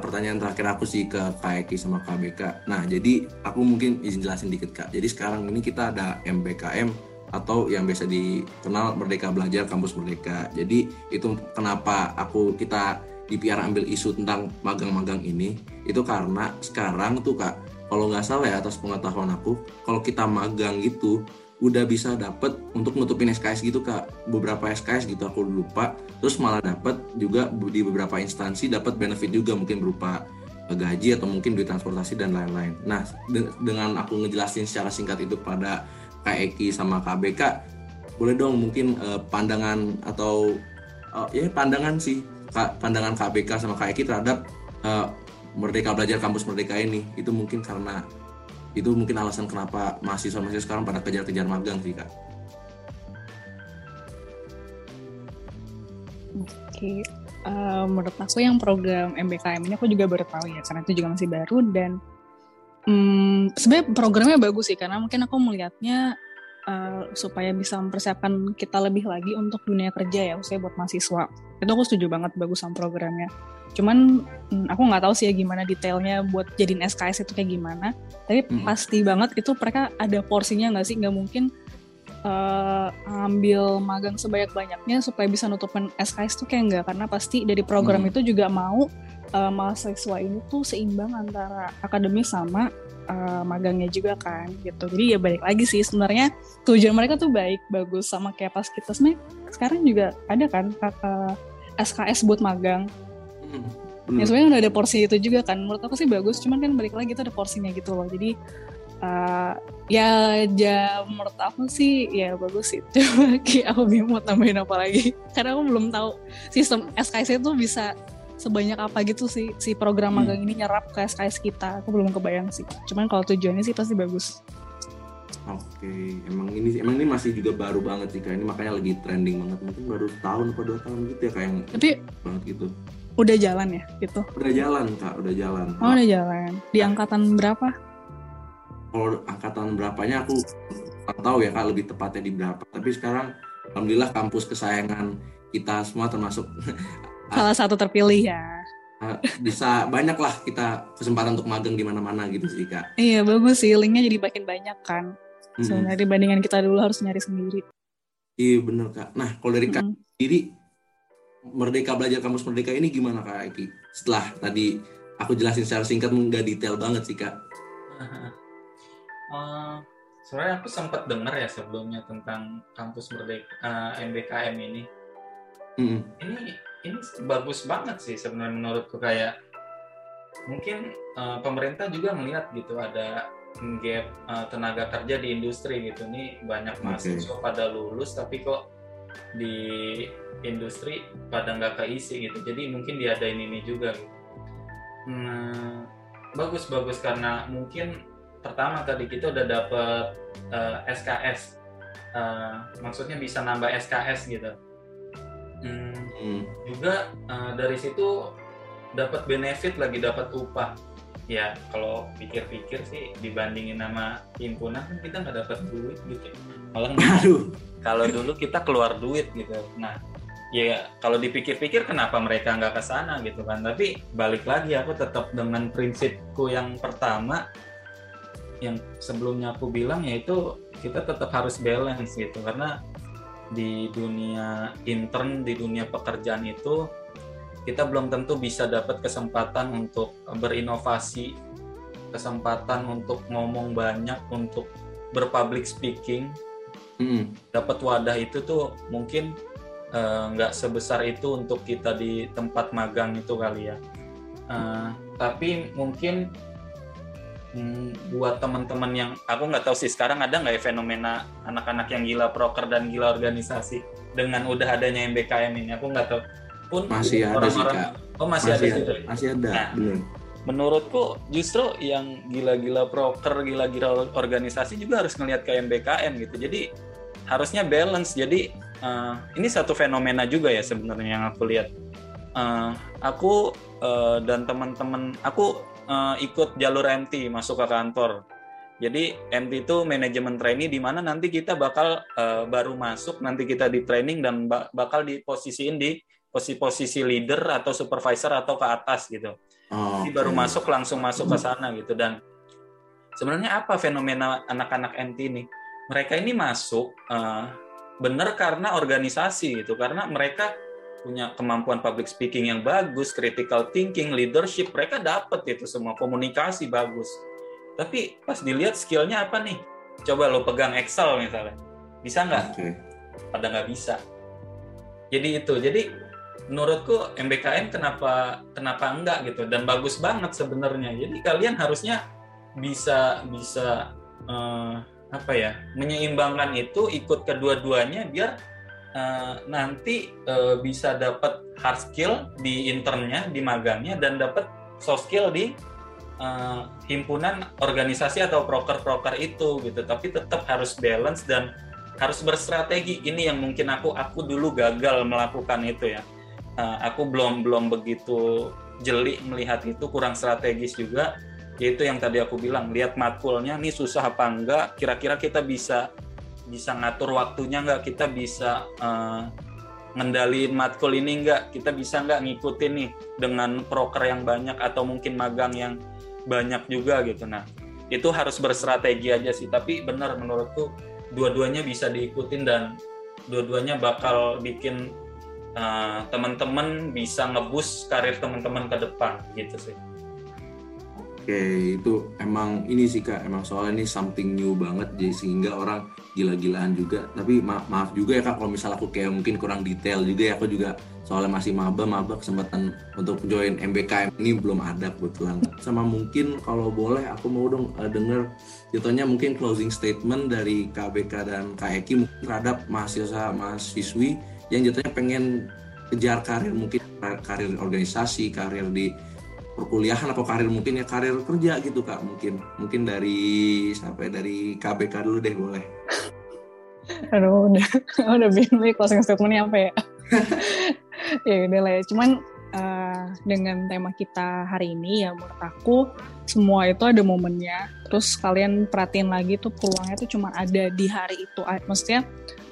pertanyaan terakhir aku sih ke Kak Eki sama KBK. Nah jadi aku mungkin izin jelasin dikit kak. Jadi sekarang ini kita ada MBKM atau yang biasa dikenal Merdeka Belajar Kampus Merdeka. Jadi itu kenapa aku kita di PR ambil isu tentang magang-magang ini itu karena sekarang tuh kak kalau nggak salah ya atas pengetahuan aku kalau kita magang gitu udah bisa dapet untuk nutupin SKS gitu kak. Beberapa SKS gitu aku lupa. Terus malah dapat juga di beberapa instansi dapat benefit juga mungkin berupa eh, gaji atau mungkin duit transportasi dan lain-lain. Nah de- dengan aku ngejelasin secara singkat itu pada Kak Eki sama KBK boleh dong mungkin eh, pandangan atau eh, ya pandangan sih Kak, pandangan KBK sama Kak Eki terhadap eh, Merdeka Belajar Kampus Merdeka ini. Itu mungkin karena itu mungkin alasan kenapa mahasiswa-mahasiswa sekarang pada kejar-kejar magang sih kak. Oke. Eh, menurut aku yang program MBKM ini aku juga baru tahu ya karena itu juga masih baru dan hmm, sebenarnya programnya bagus sih karena mungkin aku melihatnya eh, supaya bisa mempersiapkan kita lebih lagi untuk dunia kerja ya, khususnya buat mahasiswa. Itu aku setuju banget bagus sama programnya. Cuman hmm, aku nggak tahu sih ya gimana detailnya buat jadiin SKS itu kayak gimana. Tapi Hmm. pasti banget itu mereka ada porsinya nggak sih? Nggak mungkin eh, ambil magang sebanyak-banyaknya supaya bisa nutupin SKS tuh kayak enggak karena pasti dari program Hmm. itu juga mau eh, mahasiswa ini tuh seimbang antara akademis sama eh, magangnya juga kan gitu jadi ya balik lagi sih sebenarnya tujuan mereka tuh baik bagus sama kayak pas kita sebenarnya sekarang juga ada kan eh, SKS buat magang Hmm, Ya sebenarnya udah ada porsi itu juga kan. Menurut aku sih bagus, cuman kan balik lagi itu ada porsinya gitu loh. Jadi uh, ya ja, menurut aku sih ya bagus sih. Kayak aku bingung mau tambahin apa lagi. Karena aku belum tahu sistem SKS itu bisa sebanyak apa gitu sih si program Hmm. magang ini nyerap ke SKS kita. Aku belum kebayang sih. Cuman kalau tujuannya sih pasti bagus. Oke, emang ini emang ini masih juga baru banget sih kak. Ini makanya lagi trending banget. Mungkin baru tahun atau dua tahun gitu ya kayak yang Tapi banget gitu. udah jalan ya gitu. Udah jalan kak, udah jalan. Oh udah jalan. Di angkatan berapa? Kalau angkatan berapanya aku tahu ya kak lebih tepatnya di berapa. Tapi sekarang alhamdulillah kampus kesayangan kita semua termasuk Salah satu terpilih ya. eh, bisa banyak lah kita kesempatan untuk magang di mana-mana gitu sih kak. Iya bagus sih. Linknya jadi makin banyak kan. Sebenarnya dibandingkan kita dulu harus nyari sendiri. Iya bener kak. Nah kalau dari kak Mm. sendiri Merdeka Belajar Kampus Merdeka ini gimana kak Eki? Setelah tadi aku jelasin secara singkat nggak detail banget sih kak. Eh, sebenarnya aku sempat dengar ya sebelumnya tentang kampus Merdeka eh, MBKM ini. Mm-mm. Ini ini bagus banget sih sebenarnya menurutku kayak mungkin eh, pemerintah juga melihat gitu ada gap eh, tenaga kerja di industri gitu. Ini banyak mahasiswa pada lulus tapi kok di industri pada nggak keisi gitu. Jadi mungkin diadain ini juga gitu. Nah, bagus bagus karena mungkin pertama tadi kita udah dapet eh, SKS Eh, maksudnya bisa nambah SKS gitu Hmm, Mm. juga eh, dari situ dapat benefit lagi dapat upah. Ya kalau pikir-pikir sih dibandingin sama himpunan kan kita nggak dapat duit gitu. Malah kalau dulu kita keluar duit gitu. Nah ya kalau dipikir-pikir kenapa mereka nggak ke sana gitu kan? Tapi balik lagi aku tetap dengan prinsipku yang pertama yang sebelumnya aku bilang yaitu kita tetap harus balance gitu. Karena di dunia intern di dunia pekerjaan itu kita belum tentu bisa dapat kesempatan untuk berinovasi kesempatan untuk ngomong banyak untuk berpublic speaking Mm. dapat wadah itu tuh mungkin eh, nggak sebesar itu untuk kita di tempat magang itu kali ya. Eh, tapi mungkin mm, buat teman-teman yang aku nggak tahu sih sekarang ada nggak ya fenomena anak-anak yang gila proker dan gila organisasi dengan udah adanya MBKM ini aku nggak tahu pun Masih ada sih, orang-orang- oh masih, ada Masih gitu ada, masih ada, Nah. bener. menurutku justru yang gila-gila proker, gila-gila organisasi juga harus ngelihat ke MBKM gitu. Jadi harusnya balance. Jadi eh, ini satu fenomena juga ya sebenarnya yang aku lihat. Eh, aku eh, dan teman-teman aku eh, ikut jalur MT masuk ke kantor. Jadi MT itu manajemen trainee di mana nanti kita bakal eh, baru masuk, nanti kita di training dan ba- bakal diposisiin di posisi-posisi leader atau supervisor atau ke atas gitu. Oh, Jadi baru masuk langsung masuk ke sana gitu dan sebenarnya apa fenomena anak-anak MT ini? Mereka ini masuk eh, benar karena organisasi gitu, karena mereka punya kemampuan public speaking yang bagus, critical thinking, leadership, mereka dapat itu semua komunikasi bagus. Tapi pas dilihat skillnya apa nih? Coba lo pegang Excel misalnya, bisa nggak? Oke. pada nggak bisa. Jadi itu, jadi menurutku MBKM kenapa kenapa enggak gitu dan bagus banget sebenarnya. Jadi kalian harusnya bisa bisa eh, apa ya menyeimbangkan itu ikut kedua-duanya biar eh, nanti eh, bisa dapat hard skill di internnya di magangnya dan dapat soft skill di eh, himpunan organisasi atau proker-proker itu gitu. Tapi tetap harus balance dan harus berstrategi. Ini yang mungkin aku aku dulu gagal melakukan itu ya. Uh, aku belum belum begitu jeli melihat itu kurang strategis juga. Yaitu yang tadi aku bilang lihat matkulnya nih susah apa enggak kira-kira kita bisa bisa ngatur waktunya enggak kita bisa uh, ngendaliin matkul ini enggak kita bisa enggak ngikutin nih dengan proker yang banyak atau mungkin magang yang banyak juga gitu. Nah itu harus berstrategi aja sih. Tapi benar menurutku dua-duanya bisa diikutin dan dua-duanya bakal bikin uh, teman-teman bisa ngebus karir teman-teman ke depan gitu sih. Oke, itu emang ini sih kak, emang soalnya ini something new banget, jadi sehingga orang gila-gilaan juga. Tapi ma- maaf juga ya kak, kalau misal aku kayak mungkin kurang detail juga ya, aku juga soalnya masih maba, maba kesempatan untuk join MBKM ini belum ada kebetulan. Sama mungkin kalau boleh aku mau dong eh, denger jatuhnya mungkin closing statement dari KBK dan Kak Eki mungkin terhadap mahasiswa mahasiswi yang jatuhnya pengen kejar karir mungkin karir organisasi, karir di perkuliahan atau karir mungkin ya karir kerja gitu kak mungkin mungkin dari sampai dari KBK dulu deh boleh Aduh, udah, udah bingung nih closing statementnya apa ya? ya udah lah ya. Cuman uh, dengan tema kita hari ini ya menurut aku semua itu ada momennya. Terus kalian perhatiin lagi tuh peluangnya tuh cuma ada di hari itu. Maksudnya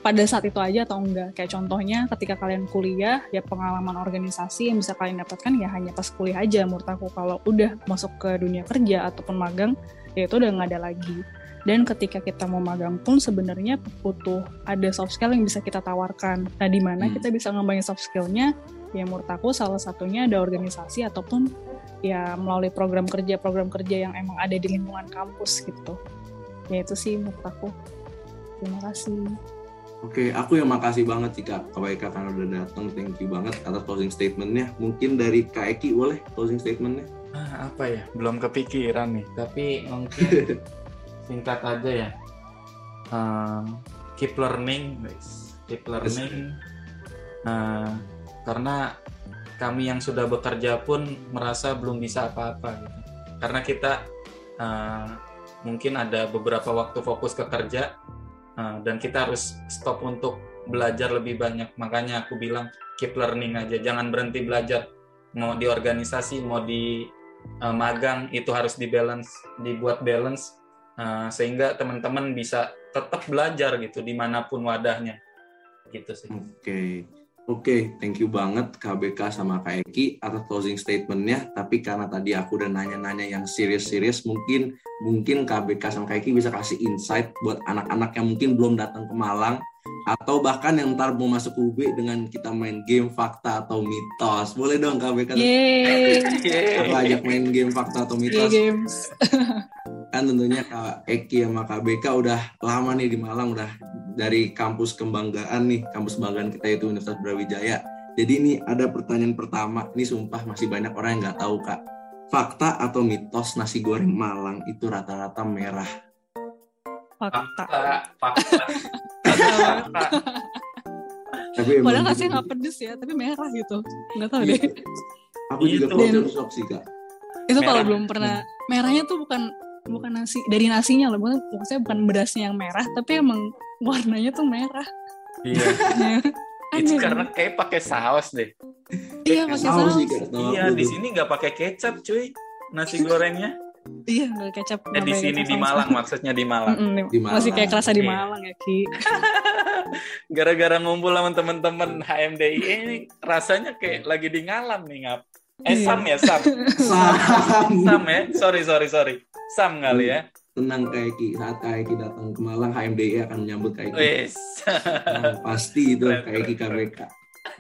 pada saat itu aja atau enggak. Kayak contohnya ketika kalian kuliah, ya pengalaman organisasi yang bisa kalian dapatkan ya hanya pas kuliah aja menurut aku. Kalau udah masuk ke dunia kerja ataupun magang, ya itu udah nggak ada lagi dan ketika kita mau magang pun sebenarnya butuh ada soft skill yang bisa kita tawarkan. Nah, di mana hmm. kita bisa ngembangin soft skillnya? Ya menurut aku salah satunya ada organisasi ataupun ya melalui program kerja program kerja yang emang ada di lingkungan kampus gitu. Ya itu sih menurut aku. Terima kasih. Oke, aku yang makasih banget sih Kak KWK karena udah datang. Thank you banget atas closing statementnya. Mungkin dari Kak Eki boleh closing statementnya? Ah, apa ya? Belum kepikiran nih. Tapi mungkin singkat aja ya uh, keep learning guys keep learning uh, karena kami yang sudah bekerja pun merasa belum bisa apa-apa gitu karena kita uh, mungkin ada beberapa waktu fokus ke kerja dan kita harus stop untuk belajar lebih banyak makanya aku bilang keep learning aja jangan berhenti belajar mau di organisasi mau di uh, magang itu harus di balance dibuat balance uh, sehingga teman-teman bisa tetap belajar gitu di mana pun wadahnya gitu sih. Oke. Okay. Oke, okay, thank you banget KBK sama Kak Eki atas closing statementnya. Tapi karena tadi aku udah nanya-nanya yang serius-serius, mungkin mungkin KBK sama Kak Eki bisa kasih insight buat anak-anak yang mungkin belum datang ke Malang atau bahkan yang ntar mau masuk UB dengan kita main game fakta atau mitos. Boleh dong KBK? Yeay. Aku ajak main game fakta atau mitos. Yeah, games. kan tentunya Kak Eki sama KBK udah lama nih di Malang udah dari kampus kebanggaan nih kampus kebanggaan kita itu Universitas Brawijaya. Jadi ini ada pertanyaan pertama. Ini sumpah masih banyak orang yang nggak tahu Kak. Fakta atau mitos nasi goreng Malang itu rata-rata merah? Fakta. Fakta. Tapi padahal kasih nggak pedes ya tapi merah gitu. Nggak tahu deh. Aku juga culture shock sih kak. Itu kalau belum pernah merahnya tuh bukan bukan nasi dari nasinya loh maksudnya bukan berasnya yang merah tapi emang warnanya tuh merah iya itu karena kayak pakai saus deh iya pakai saus, iya di sini nggak pakai kecap cuy nasi gorengnya Iya, nggak kecap. Eh, di sini di Malang, maksudnya di Malang. Mm -mm, di Malang. Masih kayak kerasa di iya. Malang ya, Ki. Gara-gara ngumpul sama temen-temen HMDI ini rasanya kayak lagi di ngalam nih, ngap. Eh iya. Sam ya Sam. Sam. Sam ya. Sorry sorry sorry. Sam kali ya. Tenang Kaiki saat Kaiki datang ke Malang HMDI akan menyambut Kaiki. Yes. Nah, pasti itu Kaiki KBK.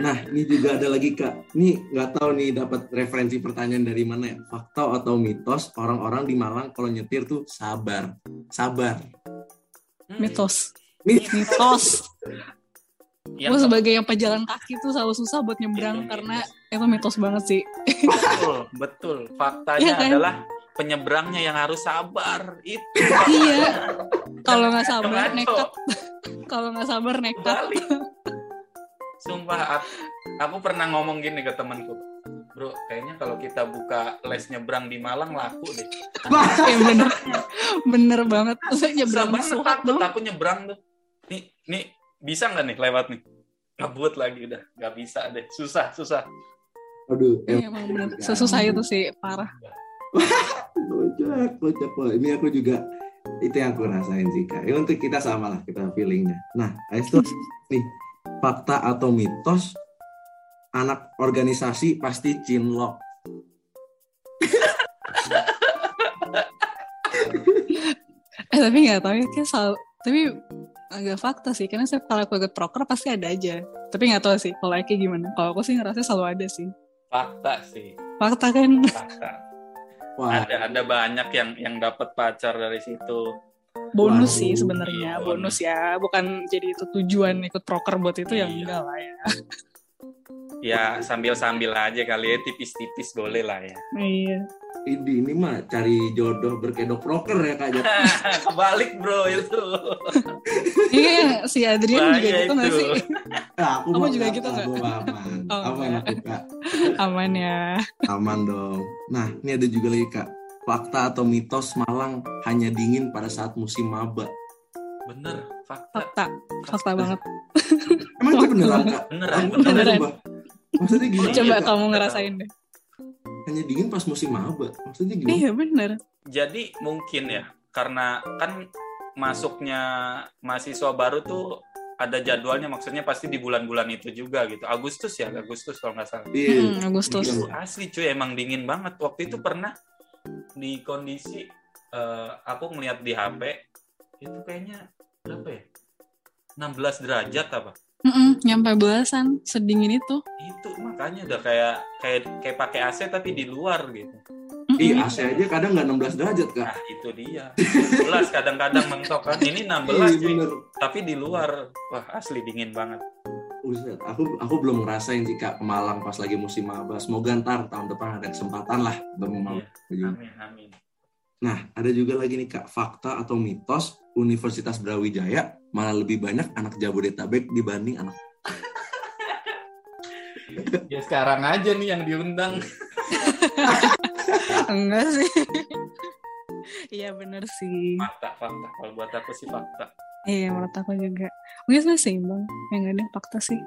Nah ini juga ada lagi kak. Ini nggak tahu nih dapat referensi pertanyaan dari mana ya. Fakta atau mitos orang-orang di Malang kalau nyetir tuh sabar, sabar. Mitos. Mitos gue sebagai yang pejalan kaki tuh selalu susah buat nyebrang karena itu mitos banget sih. Betul betul. Faktanya ya, kan? adalah penyeberangnya yang harus sabar. Itu iya. kalau nggak sabar nekat. Kalau nggak sabar nekat. Sumpah aku pernah ngomong gini ke temanku. Bro kayaknya kalau kita buka les nyebrang di Malang laku deh. Ya, bener. Bener banget. Saya nyebrang takut aku nyebrang tuh. Nih nih bisa nggak nih lewat nih? Ngebut lagi udah. Nggak bisa deh. Susah susah aduh iya, emang bener. sesusah itu sih parah. Kocak kocak ini aku juga itu yang aku rasain sih kak. Ya, untuk kita sama lah kita feelingnya. Nah itu nih fakta atau mitos anak organisasi pasti cinlok. Eh tapi nggak tahu ya kayak selalu tapi agak fakta sih karena saya kalau aku ikut proker pasti ada aja. Tapi nggak tahu sih kalau Eki gimana. Kalau aku sih ngerasa selalu ada sih fakta sih. Fakta kan? Fakta. Wah. ada ada banyak yang yang dapat pacar dari situ. Bonus Wah, sih sebenarnya bonus. bonus ya. Bukan jadi itu tujuan ikut proker buat itu iya. yang enggak lah ya. Ya sambil sambil aja kali ya tipis-tipis boleh lah ya. Iya ini ini mah cari jodoh berkedok proker ya kak kebalik bro itu iya si Adrian juga gitu nggak sih nah, aku kamu juga gitu nggak Oh, Aman aku kak. Aman ya. Aman dong. Nah, ini ada juga lagi kak. Fakta atau mitos Malang hanya dingin pada saat musim maba. Bener, fakta. Fakta. Fakta banget. Emang itu beneran kak? Beneran, beneran. beneran. Beneran. Maksudnya gimana? Coba kamu ngerasain deh. Hanya dingin pas musim maba. Maksudnya gimana? Iya bener. Jadi mungkin ya, karena kan masuknya mahasiswa baru tuh ada jadwalnya, maksudnya pasti di bulan-bulan itu juga gitu. Agustus ya, Agustus kalau nggak salah. Iya. Hmm, Agustus. Iya. Itu asli cuy, emang dingin banget. Waktu itu pernah di kondisi eh, aku ngeliat di HP itu kayaknya berapa ya? 16 derajat apa? Mm-mm, nyampe belasan sedingin itu. Itu makanya udah kayak kayak kayak pakai AC tapi di luar gitu. Mm-mm. Iya, AC aja kadang nggak 16 derajat kak. Nah, itu dia. 11 kadang-kadang mentok kan. Ini 16 Iya cuy. bener. Tapi di luar wah asli dingin banget. Buset, aku aku belum ngerasain sih kak ke Malang pas lagi musim maba. Semoga ntar tahun depan ada kesempatan lah ketemu Malang. Amin amin. Nah, ada juga lagi nih kak fakta atau mitos Universitas Brawijaya malah lebih banyak anak Jabodetabek dibanding anak. Ya sekarang aja nih yang diundang. Enggak sih. Iya bener sih. Fakta fakta. Kalau buat aku sih fakta. Iya menurut aku juga. Mungkin nggak seimbang. Yang ada fakta sih.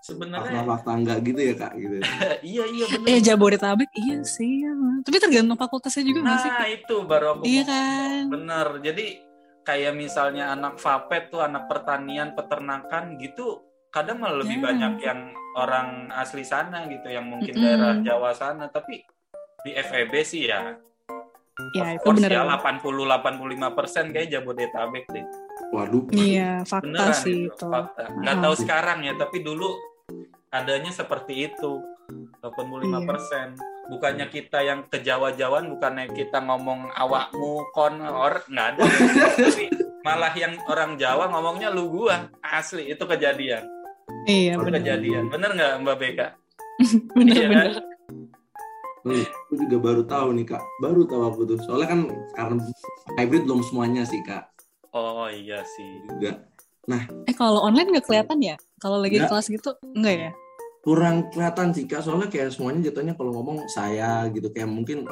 Sebenarnya Fakta-fakta enggak gitu ya kak gitu. iya iya benar. Eh Jabodetabek iya sih. ya. Tapi tergantung fakultasnya juga nggak sih? Nah itu baru aku Iya kan. Bener. Jadi kayak misalnya anak Fapet tuh anak pertanian peternakan gitu kadang malah lebih Ya. banyak yang orang asli sana gitu yang mungkin Mm-mm. daerah Jawa sana tapi di FEB sih ya Ya of itu course bener. ya 80-85 persen kayak Jabodetabek deh Waduh. Iya fakta beneran sih itu itu. fakta nggak Ah. tahu sekarang ya tapi dulu adanya seperti itu 85 persen bukannya kita yang ke Jawa-Jawaan bukannya kita ngomong awakmu kon or nggak ada malah yang orang Jawa ngomongnya lu gua asli itu kejadian Iya itu bener. kejadian bener nggak Mbak Beka Bener Iya, bener. Hmm, aku juga baru tahu nih kak. Baru tahu aku tuh. Soalnya kan karena hybrid belum semuanya sih kak. oh iya sih Juga Eh kalau online nggak kelihatan ya? Kalau lagi di Nggak. kelas gitu enggak ya? Kurang kelihatan sih kak. Soalnya kayak semuanya jatuhnya kalau ngomong saya gitu kayak mungkin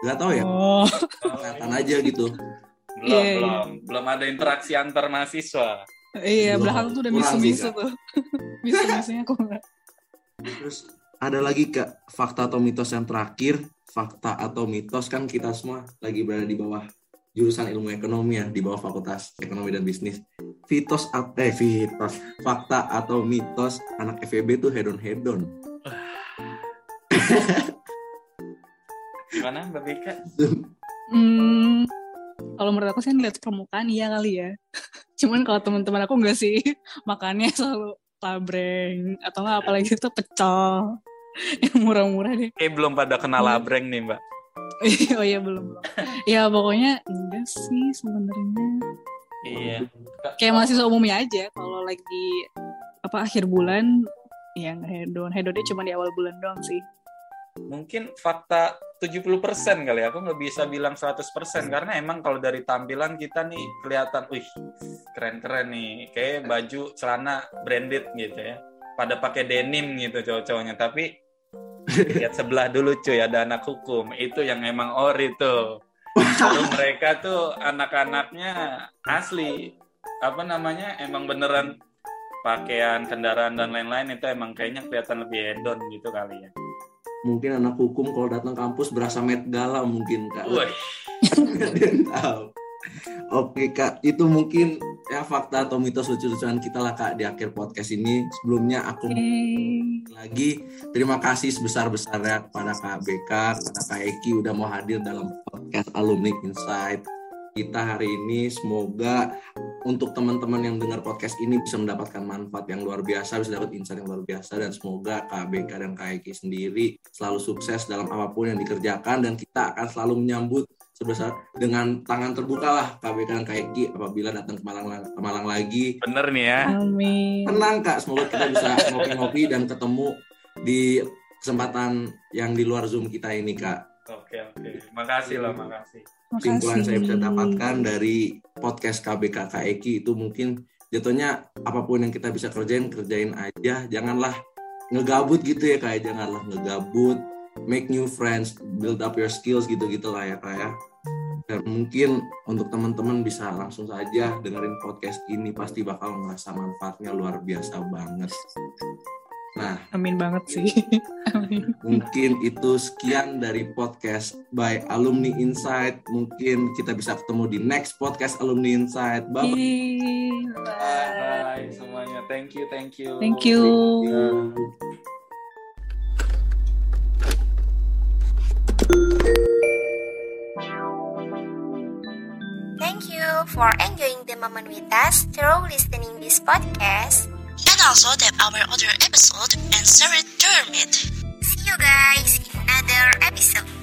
nggak tahu ya. Oh, Kelihatan aja gitu. belum Iya, iya. belum belum ada interaksi antar mahasiswa iya Belum. belakang tuh udah bisu-bisu Kak. tuh. Bisu-bisunya aku enggak. Terus ada lagi kak fakta atau mitos yang terakhir. Fakta atau mitos kan kita semua lagi berada di bawah jurusan ilmu ekonomi ya di bawah fakultas ekonomi dan bisnis. Fitos at- eh fitos fakta atau mitos anak FEB tuh hedon hedon. gimana Mbak Beka Hmm, kalau menurut aku sih lihat permukaan iya kali ya. Cuman kalau teman-teman aku enggak sih makannya selalu labreng atau enggak apalagi itu pecel yang murah-murah deh. kayak belum pada kenal labreng nih Mbak oh iya belum belum. Ya pokoknya enggak sih sebenarnya. Iya Kayak mahasiswa umumnya aja kalau lagi apa akhir bulan ya nggak hedon. Hedonnya cuma di awal bulan doang sih. mungkin fakta 70% kali ya. Aku nggak bisa bilang 100% karena emang kalau dari tampilan kita nih kelihatan, wih keren-keren nih. Kayak baju celana branded gitu ya. Pada pakai denim gitu cowok-cowoknya. Tapi lihat sebelah dulu cuy ada anak hukum. Itu yang emang ori tuh. Baru mereka tuh anak-anaknya asli apa namanya emang beneran pakaian kendaraan dan lain-lain itu emang kayaknya kelihatan lebih hedon gitu kali ya. Mungkin anak hukum kalau datang kampus berasa Met Gala mungkin kak. Wih, tahu. Oke kak, itu mungkin ya fakta atau mitos lucu-lucuan kita lah kak di akhir podcast ini. Sebelumnya aku Eh, lagi terima kasih sebesar-besarnya kepada Kak BK, kepada Kak Eki udah mau hadir dalam podcast Alumni Insight kita hari ini. Semoga untuk teman-teman yang dengar podcast ini bisa mendapatkan manfaat yang luar biasa, bisa dapat insight yang luar biasa dan semoga Kak BK dan Kak Eki sendiri selalu sukses dalam apa pun yang dikerjakan dan kita akan selalu menyambut sebesar dengan tangan terbuka lah Kak BK dan Kak Eki apabila datang ke Malang, ke Malang lagi. Bener nih ya. amin. tenang kak semoga kita bisa ngopi-ngopi dan ketemu di kesempatan yang di luar zoom kita ini kak. Oke oke, makasih lah makasih. kesimpulan saya bisa dapatkan dari podcast KBK Kak Eki itu mungkin jatuhnya apa pun yang kita bisa kerjain kerjain aja. Janganlah ngegabut gitu ya kayak janganlah ngegabut. Make new friends build up your skills gitu gitu lah ya. kayak dan mungkin untuk teman-teman bisa langsung saja dengerin podcast ini pasti bakal ngerasa manfaatnya luar biasa banget nah Amin banget sih. Amin. mungkin itu sekian dari podcast by Alumni Insight mungkin kita bisa ketemu di next podcast Alumni Insight Bye bye. bye semuanya. Thank you, thank you. Thank you. Thank you for enjoying the moment with us through listening this podcast. and also tap our other episode and share it to your mate. See you guys in another episode.